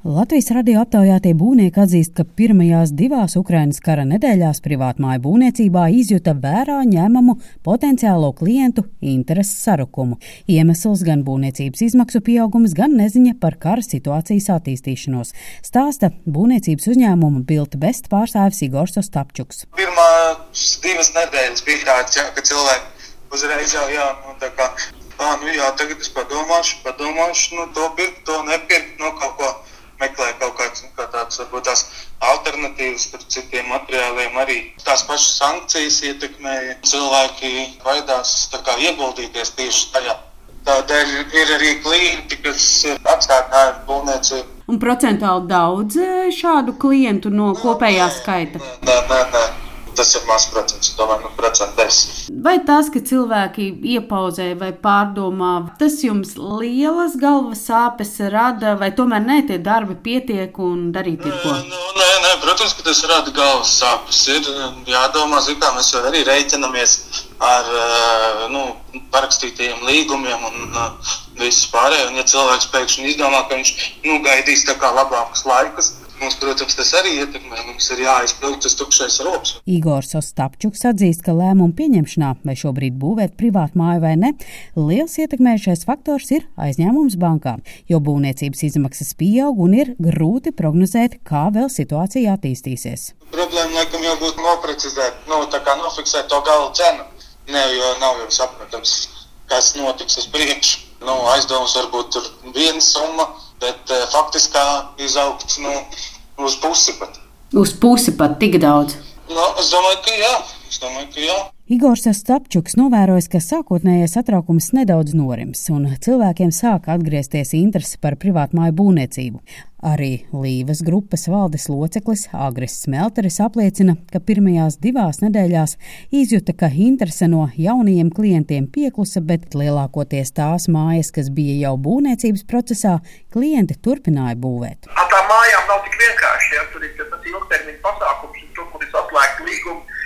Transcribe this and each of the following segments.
Latvijas radio aptaujātie būvnieki atzīst, ka pirmajās divās Ukrainas kara nedēļās privātmāju būvniecībā izjuta vērā ņemamu potenciālo klientu interesu sarukumu. Iemesls gan būvniecības izmaksu pieaugums, gan neziņa par kara situācijas attīstīšanos. Stāsta būvniecības uzņēmuma Bilt Best pārstāvis Igors Ostapčuks. Pirmās divas nedēļas bija tāds, jā, ka cilvēki uzreiz jau jā, nu, tā kā, ā, nu jā, tagad es padomāšu, padomāšu, nu to pirkt, to nepirkt, nu kaut ko meklē kaut kādas kā tādas, varbūt tās alternatīvas par citiem materiāliem. Arī tās pašas sankcijas ietekmēja. Cilvēki baidās ieguldīties tieši tajā. Tādēļ ir arī klienti, kas atstāja būvniecību. Un procentuāli daudz eh, šādu klientu no kopējā skaita? Nē, nē, nē tas ir mazs procents, domāju, nu, procents desmit. Vai tas, ka cilvēki iepauzē vai pārdomā, tas jums lielas galvas sāpes rada, vai tomēr nē, tie darbi pietiek un darīt ir ko? Nu, nē, nē, protams, ka tas rada galvas sāpes. Ir jādomā, kā mēs jau arī reiķinamies ar nu, parakstītajiem līgumiem un visu pārējo. Un, ja cilvēks pēkšņi izdomā, ka viņš nu, gaidīs labākus laikus, Mums, protams, tas arī ietekmē. Mums ir jāizpild tas tukšais rops. Igors Ostapčuks atzīst, ka lēmumu pieņemšanā, vai šobrīd būvēt privātu māju vai ne, liels ietekmējušais faktors ir aizņēmums bankām, jo būvniecības izmaksas pieaug un ir grūti prognozēt, kā vēl situācija attīstīsies. Problēma laikam jau būtu noprecizēt, nu, tā kā nofiksēt to gala cenu. Ne, jo nav jau saprotams, kas notiks uz priekšu. Nu, aizdoms varbūt tur viena summa, bet uh, faktiskā izaugt nu, uz pusi pat. Uz pusi pat tik daudz? Nu, es domāju, ka jā. Es domāju, ka jā. Igors Stapčuks novērojis, ka sākotnējais satraukums nedaudz norims, un cilvēkiem sāk atgriezties interese par privātmāju būvniecību. Arī Līvas grupas valdes loceklis Agris Smelteris apliecina, ka pirmajās divās nedēļās izjuta, ka interese no jaunajiem klientiem pieklusa, bet lielākoties tās mājas, kas bija jau būvniecības procesā, klienti turpināja būvēt. Ar tām mājām nav tik vienkārši, ja tur ir tas ilgtermiņa pasākums, un tur, kur ir saslēgta līguma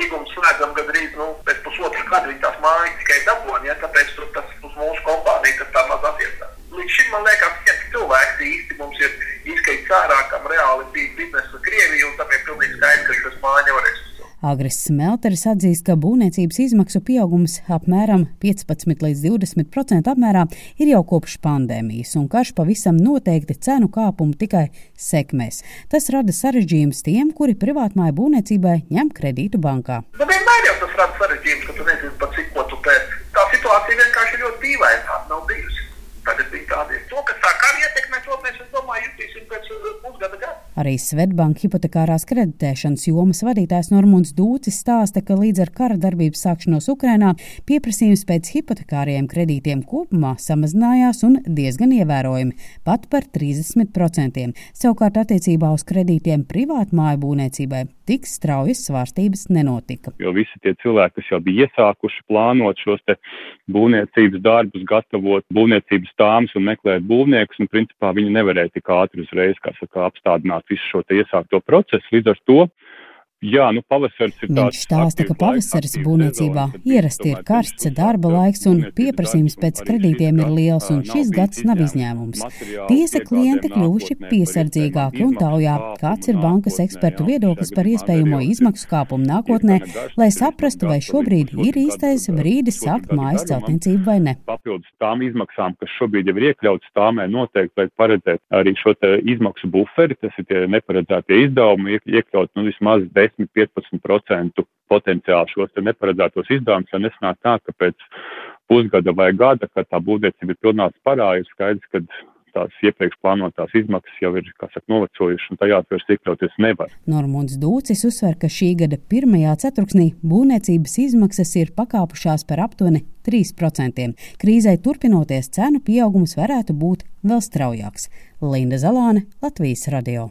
Līgumu slēdzam gandrīz nu, pēc pusotra gada. Viņi tās mājas tikai dabūna, ja, tāpēc tur tas uz mūsu kompāniju tas tā maz attiecās. Līdz šim man liekas, ka viens cilvēks īsti mums ir izskaidrs ārā, kam reāli bija biznesa Krievija, un tāpēc pilnīgi skaidrs, ka šis māja nevarēs Agris Smelteris atzīst, ka būvniecības izmaksu pieaugums apmēram 15 līdz 20% apmērā ir jau kopš pandēmijas, un karš pavisam noteikti cenu kāpumu tikai sekmēs. Tas rada sarežģījumus tiem, kuri privātmāju būvniecībai ņem kredītu bankā. Nu, vienmēr jau tas rada sarežģījumus, ka tu nezini, pat cik ko tu pēc. Tā situācija vienkārši ļoti dīvaina, tāda nav bijusi. Tagad bija tādi. To, kas tā kā ietekmē, to mēs, es domāju, jutīsim pēc. Arī Svetbanka hipotekārās kreditēšanas jomas vadītājs Normons Dūcis stāsta, ka līdz ar kara darbības sākšanos Ukrainā pieprasījums pēc hipotekāriem kredītiem kopumā samazinājās un diezgan ievērojami - pat par 30%. Savukārt attiecībā uz kredītiem privātmāju būvniecībai tik straujas svārstības nenotika. Jo visi tie cilvēki, kas jau bija iesākuši plānot šos būvniecības darbus, gatavot būvniecības tāmas un meklēt būvniekus, un principā viņi nevarēja tik ātri uzreiz, saka, apstādināt visu šo iesākto procesu. Līdz ar to Jā, nu pavasaris ir tāds. Viņš stāsta, ka pavasaris būvniecībā ierasti ir karsts darba laiks un pieprasījums pēc kredītiem ir liels, un šis gads nav izņēmums. Tiesa klienti kļuvuši piesardzīgāki un taujā, kāds ir bankas ekspertu viedoklis par iespējamo izmaksu kāpumu nākotnē, lai saprastu, vai šobrīd ir īstais brīdis sākt mājas celtniecību vai ne. Papildus tām izmaksām, kas šobrīd jau ir iekļautas tāmē, noteikti vajag paredzēt arī šo izmaksu buferi, tas ir tie neparedzētie izdevumi, iekļaut nu, vismaz 10 10-15% potenciāli šos neparedzētos izdevumus, lai nesanāk tā, ka pēc pusgada vai gada, kad tā būvniecība ir pilnā sparā, ir skaidrs, ka tās iepriekš plānotās izmaksas jau ir saka, novecojušas, un tajās vairs iekļauties nevar. Normons Dūcis uzsver, ka šī gada pirmajā ceturksnī būvniecības izmaksas ir pakāpušās par aptuveni 3%. Krīzai turpinoties, cenu pieaugums varētu būt vēl straujāks. Linda Zalāne, Latvijas radio.